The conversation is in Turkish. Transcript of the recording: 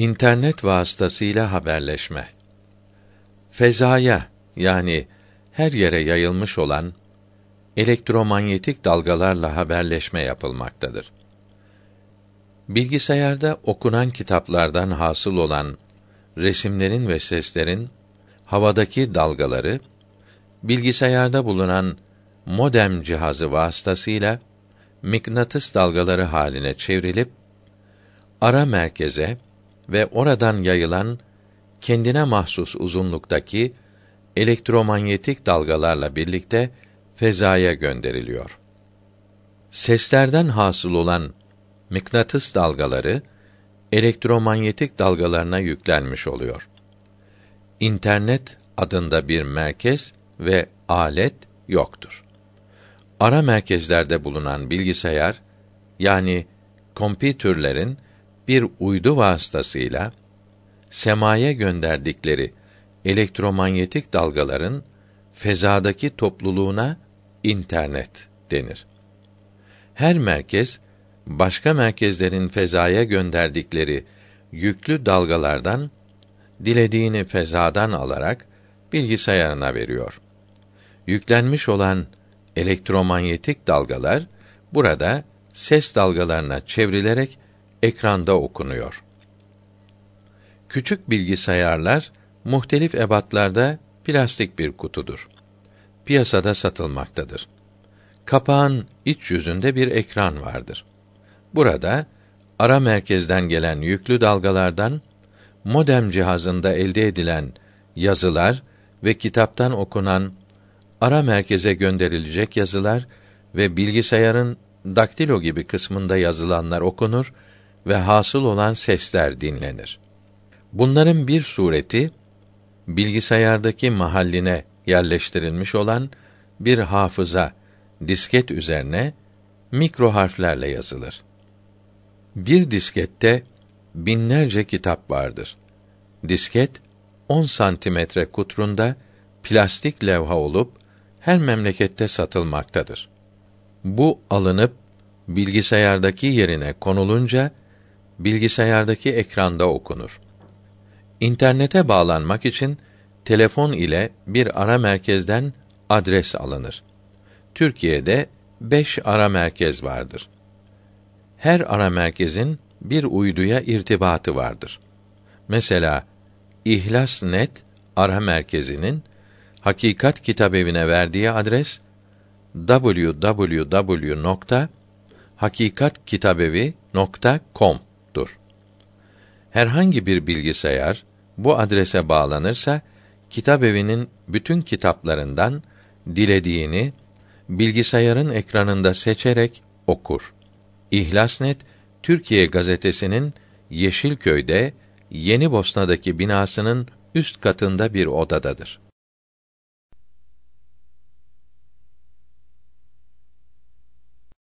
İnternet vasıtasıyla haberleşme. Fezaya yani her yere yayılmış olan elektromanyetik dalgalarla haberleşme yapılmaktadır. Bilgisayarda okunan kitaplardan hasıl olan resimlerin ve seslerin havadaki dalgaları bilgisayarda bulunan modem cihazı vasıtasıyla mıknatıs dalgaları haline çevrilip ara merkeze ve oradan yayılan kendine mahsus uzunluktaki elektromanyetik dalgalarla birlikte fezaya gönderiliyor. Seslerden hasıl olan mıknatıs dalgaları elektromanyetik dalgalarına yüklenmiş oluyor. İnternet adında bir merkez ve alet yoktur. Ara merkezlerde bulunan bilgisayar yani kompütürlerin bir uydu vasıtasıyla semaya gönderdikleri elektromanyetik dalgaların fezadaki topluluğuna internet denir. Her merkez başka merkezlerin fezaya gönderdikleri yüklü dalgalardan dilediğini fezadan alarak bilgisayarına veriyor. Yüklenmiş olan elektromanyetik dalgalar burada ses dalgalarına çevrilerek ekranda okunuyor. Küçük bilgisayarlar muhtelif ebatlarda plastik bir kutudur. Piyasada satılmaktadır. Kapağın iç yüzünde bir ekran vardır. Burada ara merkezden gelen yüklü dalgalardan modem cihazında elde edilen yazılar ve kitaptan okunan ara merkeze gönderilecek yazılar ve bilgisayarın daktilo gibi kısmında yazılanlar okunur ve hasıl olan sesler dinlenir. Bunların bir sureti bilgisayardaki mahalline yerleştirilmiş olan bir hafıza disket üzerine mikro harflerle yazılır. Bir diskette binlerce kitap vardır. Disket 10 santimetre kutrunda plastik levha olup her memlekette satılmaktadır. Bu alınıp bilgisayardaki yerine konulunca bilgisayardaki ekranda okunur. İnternete bağlanmak için telefon ile bir ara merkezden adres alınır. Türkiye'de beş ara merkez vardır. Her ara merkezin bir uyduya irtibatı vardır. Mesela İhlas Net ara merkezinin Hakikat Kitabevine verdiği adres www.hakikatkitabevi.com'dur. Herhangi bir bilgisayar bu adrese bağlanırsa kitabevinin bütün kitaplarından dilediğini bilgisayarın ekranında seçerek okur. İhlasnet Türkiye gazetesinin Yeşilköy'de Yeni Bosna'daki binasının üst katında bir odadadır.